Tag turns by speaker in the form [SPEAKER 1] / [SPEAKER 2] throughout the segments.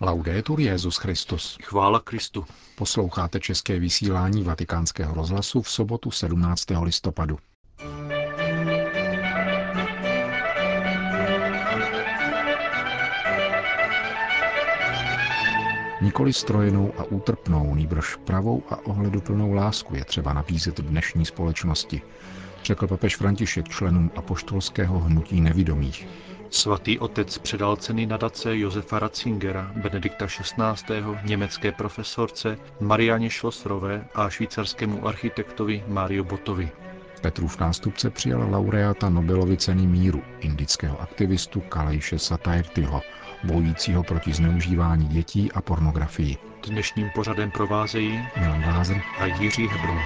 [SPEAKER 1] Laudetur Jezus Christus.
[SPEAKER 2] Chvála Kristu.
[SPEAKER 1] Posloucháte české vysílání Vatikánského rozhlasu v sobotu 17. listopadu. Nikoli strojenou a útrpnou, nýbrž pravou a ohleduplnou lásku je třeba nabízet dnešní společnosti, řekl papež František členům apoštolského hnutí nevidomých.
[SPEAKER 2] Svatý otec předal ceny nadace Josefa Ratzingera, Benedikta XVI., německé profesorce Marianě Šlosrové a švýcarskému architektovi Mario Botovi.
[SPEAKER 1] Petrův nástupce přijal laureáta Nobelovy ceny míru, indického aktivistu Kalejše Satairtyho, bojícího proti zneužívání dětí a pornografii.
[SPEAKER 2] Dnešním pořadem provázejí
[SPEAKER 1] Milan Lázr
[SPEAKER 2] a Jiří Hebron.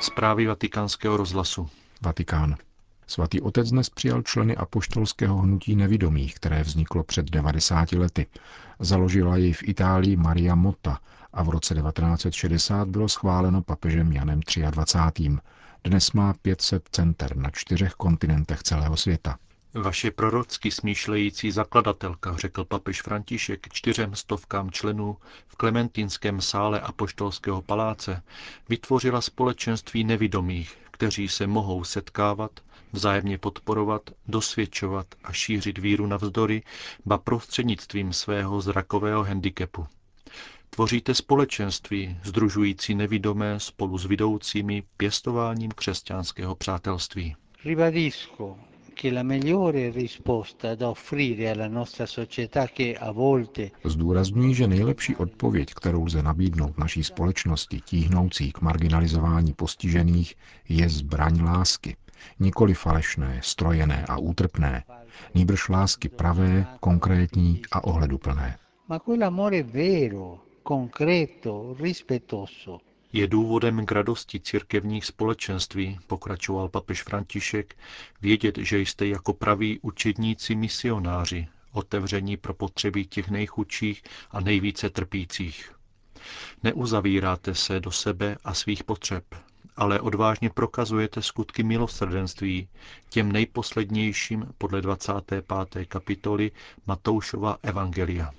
[SPEAKER 2] Zprávy vatikánského rozhlasu.
[SPEAKER 1] Vatikán. Svatý otec dnes přijal členy apoštolského hnutí nevidomých, které vzniklo před 90 lety. Založila jej v Itálii Maria Motta a v roce 1960 bylo schváleno papežem Janem 23. Dnes má 500 center na čtyřech kontinentech celého světa.
[SPEAKER 2] Vaše prorocky smýšlející zakladatelka, řekl papež František čtyřem stovkám členů v Klementinském sále Apoštolského paláce, vytvořila společenství nevidomých, kteří se mohou setkávat, vzájemně podporovat, dosvědčovat a šířit víru navzdory, ba prostřednictvím svého zrakového handicapu. Tvoříte společenství, združující nevidomé spolu s vidoucími pěstováním křesťanského přátelství.
[SPEAKER 3] Che la migliore risposta da offrire alla nostra società che a volte
[SPEAKER 1] Zdůrazňují, že nejlepší odpověď, kterou lze nabídnout naší společnosti tíhnoucí k marginalizování postižených, je zbraň lásky. Nikoli falešné, strojené a útrpné, nýbrž lásky pravé, konkrétní a ohleduplné.
[SPEAKER 3] ma quell'amore vero, concreto, rispettoso.
[SPEAKER 2] Je důvodem k radosti církevních společenství, pokračoval papež František, vědět, že jste jako praví učedníci misionáři, otevření pro potřeby těch nejchudších a nejvíce trpících. Neuzavíráte se do sebe a svých potřeb, ale odvážně prokazujete skutky milosrdenství těm nejposlednějším podle 25. kapitoly Matoušova Evangelia.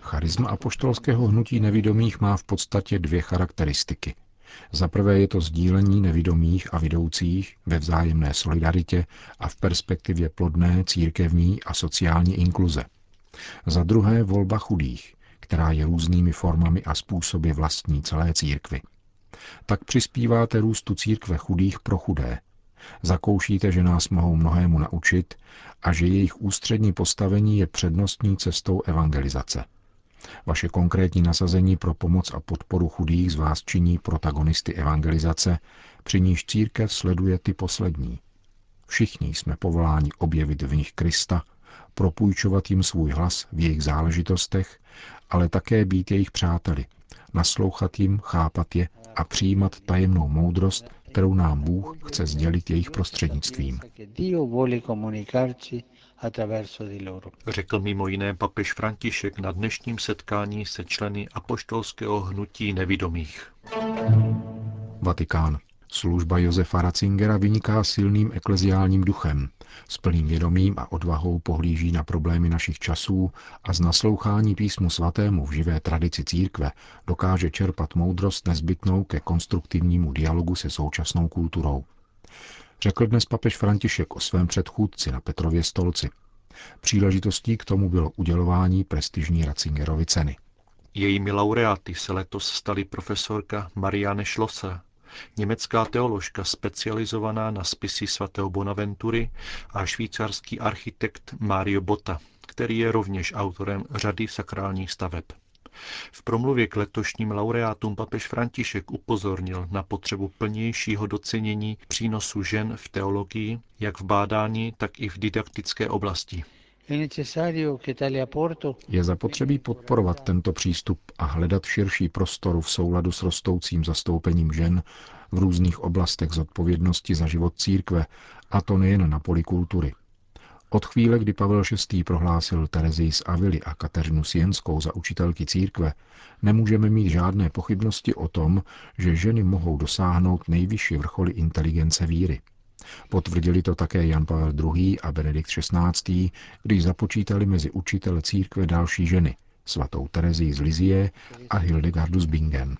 [SPEAKER 1] Charisma apoštolského hnutí nevidomých má v podstatě dvě charakteristiky. Za prvé je to sdílení nevidomých a vidoucích ve vzájemné solidaritě a v perspektivě plodné církevní a sociální inkluze. Za druhé volba chudých, která je různými formami a způsoby vlastní celé církvy. Tak přispíváte růstu církve chudých pro chudé. Zakoušíte, že nás mohou mnohému naučit a že jejich ústřední postavení je přednostní cestou evangelizace. Vaše konkrétní nasazení pro pomoc a podporu chudých z vás činí protagonisty evangelizace, při níž církev sleduje ty poslední. Všichni jsme povoláni objevit v nich Krista, propůjčovat jim svůj hlas v jejich záležitostech, ale také být jejich přáteli, naslouchat jim, chápat je a přijímat tajemnou moudrost, kterou nám Bůh chce sdělit jejich prostřednictvím.
[SPEAKER 2] Řekl mimo jiné papež František na dnešním setkání se členy apoštolského hnutí nevidomých.
[SPEAKER 1] Vatikán. Služba Josefa Ratzingera vyniká silným ekleziálním duchem. S plným vědomím a odvahou pohlíží na problémy našich časů a z naslouchání písmu svatému v živé tradici církve dokáže čerpat moudrost nezbytnou ke konstruktivnímu dialogu se současnou kulturou. Řekl dnes papež František o svém předchůdci na Petrově stolci. Příležitostí k tomu bylo udělování prestižní Ratzingerovy ceny.
[SPEAKER 2] Jejími laureáty se letos stali profesorka Marianne Schlosser, německá teoložka specializovaná na spisy svatého Bonaventury a švýcarský architekt Mario Botta, který je rovněž autorem řady sakrálních staveb. V promluvě k letošním laureátům papež František upozornil na potřebu plnějšího docenění přínosu žen v teologii, jak v bádání, tak i v didaktické oblasti.
[SPEAKER 1] Je zapotřebí podporovat tento přístup a hledat širší prostoru v souladu s rostoucím zastoupením žen v různých oblastech zodpovědnosti za život církve, a to nejen na poli kultury. Od chvíle, kdy Pavel VI. prohlásil Terezii z Avily a Kateřinu Sienskou za učitelky církve, nemůžeme mít žádné pochybnosti o tom, že ženy mohou dosáhnout nejvyšší vrcholy inteligence víry. Potvrdili to také Jan Pavel II. a Benedikt XVI., když započítali mezi učitele církve další ženy, svatou Terezii z Lizie a Hildegardu z Bingen.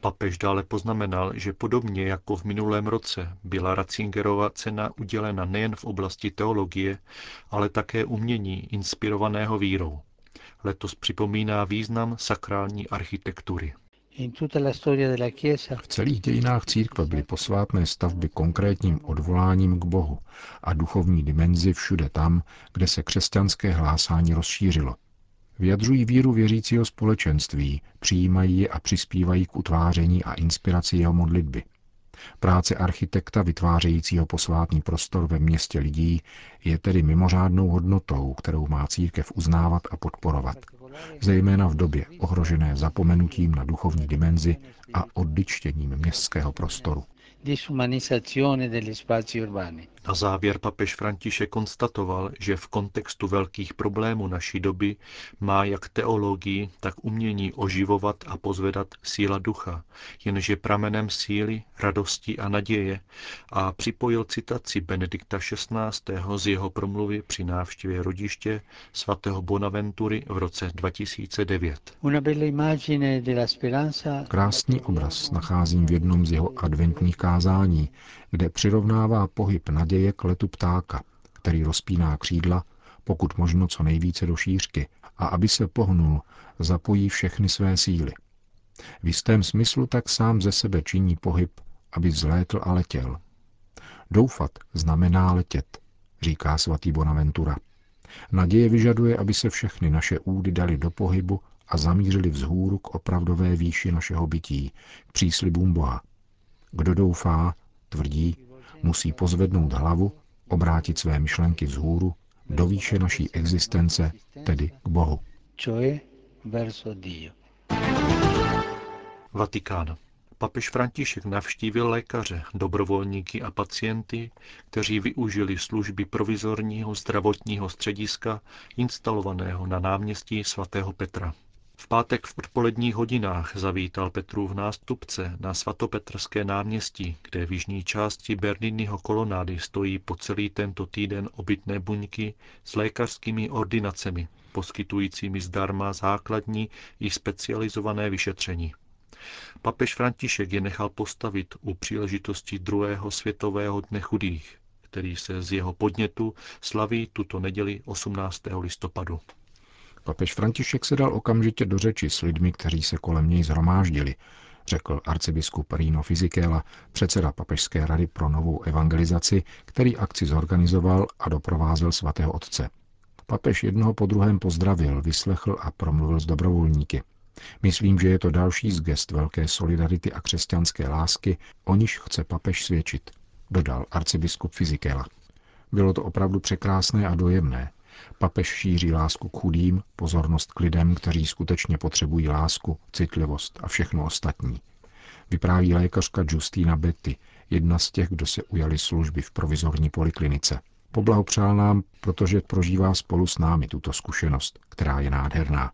[SPEAKER 2] Papež dále poznamenal, že podobně jako v minulém roce byla Ratzingerova cena udělena nejen v oblasti teologie, ale také umění inspirovaného vírou. Letos připomíná význam sakrální architektury.
[SPEAKER 1] V celých dějinách církve byly posvátné stavby konkrétním odvoláním k Bohu a duchovní dimenzi všude tam, kde se křesťanské hlásání rozšířilo. Vyjadřují víru věřícího společenství, přijímají je a přispívají k utváření a inspiraci jeho modlitby. Práce architekta vytvářejícího posvátný prostor ve městě lidí je tedy mimořádnou hodnotou, kterou má církev uznávat a podporovat, zejména v době ohrožené zapomenutím na duchovní dimenzi a odličtěním městského prostoru
[SPEAKER 2] Na závěr papež František konstatoval, že v kontextu velkých problémů naší doby má jak teologii, tak umění oživovat a pozvedat síla ducha, jenže pramenem síly, radosti a naděje a připojil citaci Benedikta XVI. z jeho promluvy při návštěvě rodiště svatého Bonaventury v roce 2009.
[SPEAKER 1] Krásný obraz nacházím v jednom z jeho adventních kázání, kde přirovnává pohyb naděje k letu ptáka, který rozpíná křídla, pokud možno co nejvíce do šířky, a aby se pohnul, zapojí všechny své síly. V jistém smyslu tak sám ze sebe činí pohyb, aby vzlétl a letěl. Doufat znamená letět, říká svatý Bonaventura. Naděje vyžaduje, aby se všechny naše údy dali do pohybu a zamířili vzhůru k opravdové výši našeho bytí, k příslibům Boha. Kdo doufá, tvrdí, musí pozvednout hlavu, obrátit své myšlenky vzhůru, do výše naší existence, tedy k Bohu.
[SPEAKER 2] Vatikán. Papež František navštívil lékaře, dobrovolníky a pacienty, kteří využili služby provizorního zdravotního střediska instalovaného na náměstí svatého Petra. V pátek v odpoledních hodinách zavítal Petrův nástupce na svatopetrské náměstí, kde v jižní části Berniniho kolonády stojí po celý tento týden obytné buňky s lékařskými ordinacemi, poskytujícími zdarma základní i specializované vyšetření. Papež František je nechal postavit u příležitosti druhého světového dne chudých, který se z jeho podnětu slaví tuto neděli 18. listopadu.
[SPEAKER 1] Papež František se dal okamžitě do řeči s lidmi, kteří se kolem něj zhromáždili, řekl arcibiskup Rino Fizikela, předseda Papežské rady pro novou evangelizaci, který akci zorganizoval a doprovázel svatého otce. Papež jednoho po druhém pozdravil, vyslechl a promluvil s dobrovolníky. Myslím, že je to další z gest velké solidarity a křesťanské lásky, o níž chce papež svědčit, dodal arcibiskup Fizikela. Bylo to opravdu překrásné a dojemné. Papež šíří lásku k chudým, pozornost k lidem, kteří skutečně potřebují lásku, citlivost a všechno ostatní. Vypráví lékařka Justina Betty, jedna z těch, kdo se ujali služby v provizorní poliklinice. Poblahopřál nám, protože prožívá spolu s námi tuto zkušenost, která je nádherná,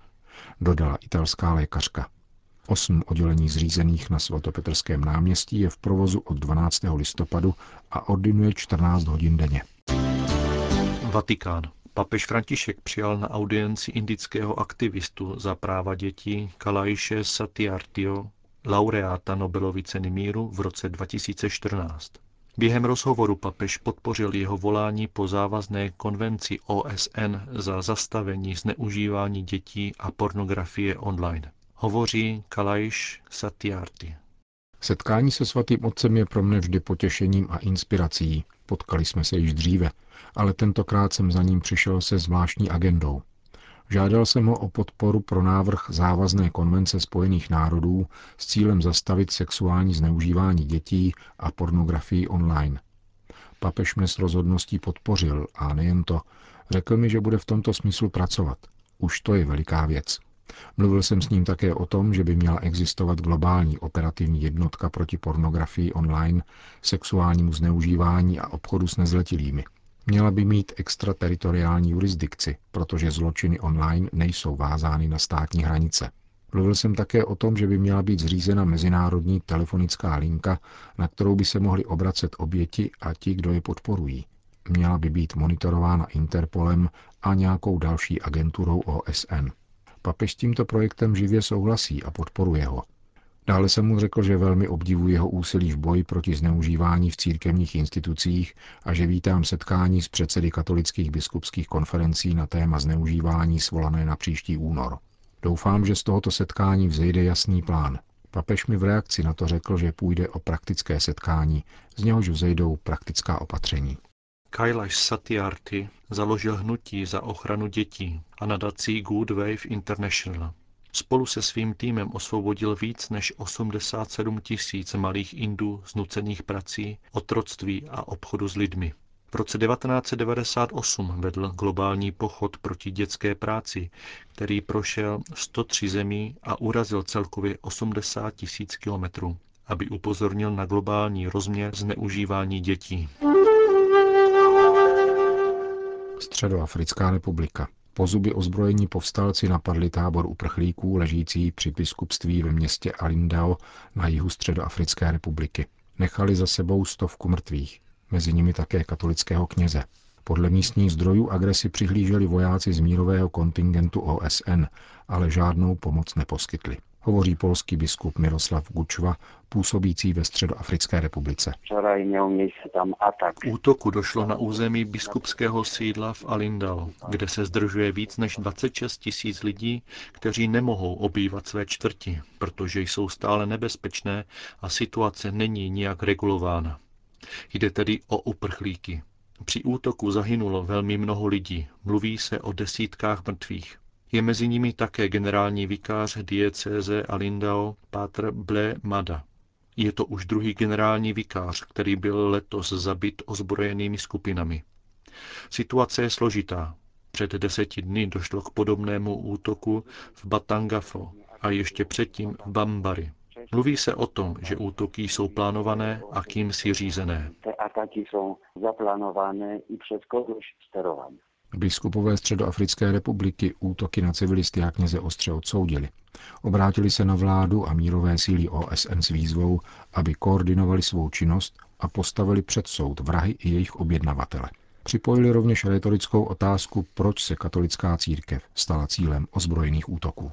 [SPEAKER 1] dodala italská lékařka. Osm oddělení zřízených na svatopetrském náměstí je v provozu od 12. listopadu a ordinuje 14 hodin denně.
[SPEAKER 2] Vatikán. Papež František přijal na audienci indického aktivistu za práva dětí Kalajše Satyartio, laureáta Nobelovy ceny míru v roce 2014. Během rozhovoru papež podpořil jeho volání po závazné konvenci OSN za zastavení zneužívání dětí a pornografie online. Hovoří Kalajš Satyarti.
[SPEAKER 1] Setkání se svatým otcem je pro mne vždy potěšením a inspirací. Potkali jsme se již dříve, ale tentokrát jsem za ním přišel se zvláštní agendou. Žádal jsem ho o podporu pro návrh závazné konvence Spojených národů s cílem zastavit sexuální zneužívání dětí a pornografii online. Papež mne s rozhodností podpořil a nejen to, řekl mi, že bude v tomto smyslu pracovat. Už to je veliká věc. Mluvil jsem s ním také o tom, že by měla existovat globální operativní jednotka proti pornografii online, sexuálnímu zneužívání a obchodu s nezletilými. Měla by mít extrateritoriální jurisdikci, protože zločiny online nejsou vázány na státní hranice. Mluvil jsem také o tom, že by měla být zřízena mezinárodní telefonická linka, na kterou by se mohli obracet oběti a ti, kdo je podporují. Měla by být monitorována Interpolem a nějakou další agenturou OSN. Papež s tímto projektem živě souhlasí a podporuje ho. Dále jsem mu řekl, že velmi obdivuji jeho úsilí v boji proti zneužívání v církevních institucích a že vítám setkání s předsedy katolických biskupských konferencí na téma zneužívání svolané na příští únor. Doufám, že z tohoto setkání vzejde jasný plán. Papež mi v reakci na to řekl, že půjde o praktické setkání, z něhož vzejdou praktická opatření.
[SPEAKER 2] Kailash Satyarthi založil hnutí za ochranu dětí a nadací Good Wave International. Spolu se svým týmem osvobodil víc než 87 tisíc malých Indů z nucených prací, otroctví a obchodu s lidmi. V roce 1998 vedl globální pochod proti dětské práci, který prošel 103 zemí a urazil celkově 80 tisíc kilometrů, aby upozornil na globální rozměr zneužívání dětí.
[SPEAKER 1] Středoafrická republika. Po zuby ozbrojení povstalci napadli tábor uprchlíků ležící při biskupství ve městě Alindao na jihu Středoafrické republiky. Nechali za sebou stovku mrtvých, mezi nimi také katolického kněze. Podle místních zdrojů agresi přihlíželi vojáci z mírového kontingentu OSN, ale žádnou pomoc neposkytli hovoří polský biskup Miroslav Gučva, působící ve Středoafrické republice.
[SPEAKER 2] K útoku došlo na území biskupského sídla v Alindal, kde se zdržuje víc než 26 tisíc lidí, kteří nemohou obývat své čtvrti, protože jsou stále nebezpečné a situace není nijak regulována. Jde tedy o uprchlíky. Při útoku zahynulo velmi mnoho lidí, mluví se o desítkách mrtvých. Je mezi nimi také generální vikář diecéze Alindao Pátr Ble Mada. Je to už druhý generální vikář, který byl letos zabit ozbrojenými skupinami. Situace je složitá. Před deseti dny došlo k podobnému útoku v Batangafo a ještě předtím v Bambari. Mluví se o tom, že útoky jsou plánované a kým si řízené. Te ataki jsou zaplánované i před kogoś
[SPEAKER 1] sterované. Biskupové Středoafrické republiky útoky na civilisty a kněze ostře odsoudili. Obrátili se na vládu a mírové síly OSN s výzvou, aby koordinovali svou činnost a postavili před soud vrahy i jejich objednavatele. Připojili rovněž retorickou otázku, proč se katolická církev stala cílem ozbrojených útoků.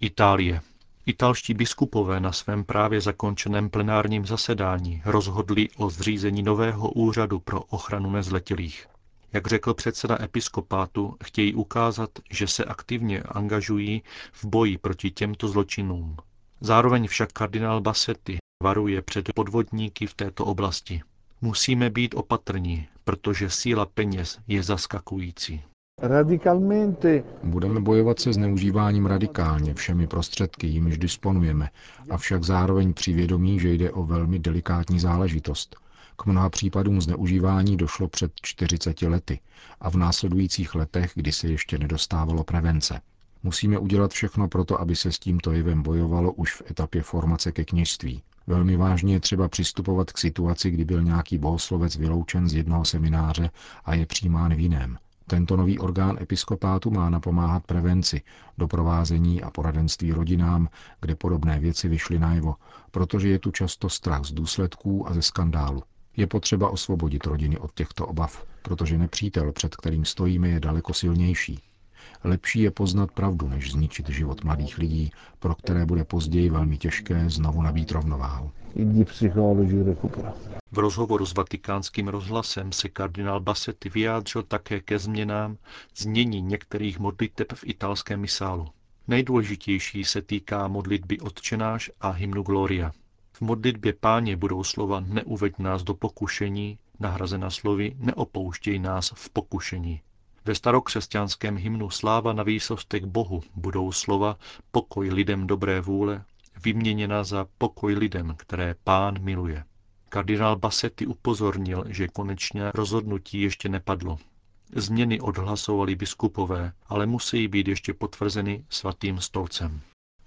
[SPEAKER 2] Itálie. Italští biskupové na svém právě zakončeném plenárním zasedání rozhodli o zřízení nového úřadu pro ochranu nezletilých. Jak řekl předseda episkopátu, chtějí ukázat, že se aktivně angažují v boji proti těmto zločinům. Zároveň však kardinál Bassetti varuje před podvodníky v této oblasti. Musíme být opatrní, protože síla peněz je zaskakující.
[SPEAKER 1] Budeme bojovat se zneužíváním radikálně všemi prostředky, jimiž disponujeme, avšak zároveň při vědomí, že jde o velmi delikátní záležitost – k mnoha případům zneužívání došlo před 40 lety a v následujících letech, kdy se ještě nedostávalo prevence. Musíme udělat všechno proto, aby se s tímto jevem bojovalo už v etapě formace ke kněžství. Velmi vážně je třeba přistupovat k situaci, kdy byl nějaký bohoslovec vyloučen z jednoho semináře a je přijímán v jiném. Tento nový orgán episkopátu má napomáhat prevenci, doprovázení a poradenství rodinám, kde podobné věci vyšly najevo, protože je tu často strach z důsledků a ze skandálu. Je potřeba osvobodit rodiny od těchto obav, protože nepřítel, před kterým stojíme, je daleko silnější. Lepší je poznat pravdu, než zničit život mladých lidí, pro které bude později velmi těžké znovu nabít rovnováhu.
[SPEAKER 2] V rozhovoru s vatikánským rozhlasem se kardinál Bassetti vyjádřil také ke změnám znění některých modliteb v italském misálu. Nejdůležitější se týká modlitby Otčenáš a hymnu Gloria. V modlitbě páně budou slova neuveď nás do pokušení, nahrazena slovy neopouštěj nás v pokušení. Ve starokřesťanském hymnu Sláva na výsostech Bohu budou slova pokoj lidem dobré vůle, vyměněna za pokoj lidem, které pán miluje. Kardinál Bassetti upozornil, že konečně rozhodnutí ještě nepadlo. Změny odhlasovali biskupové, ale musí být ještě potvrzeny svatým stolcem.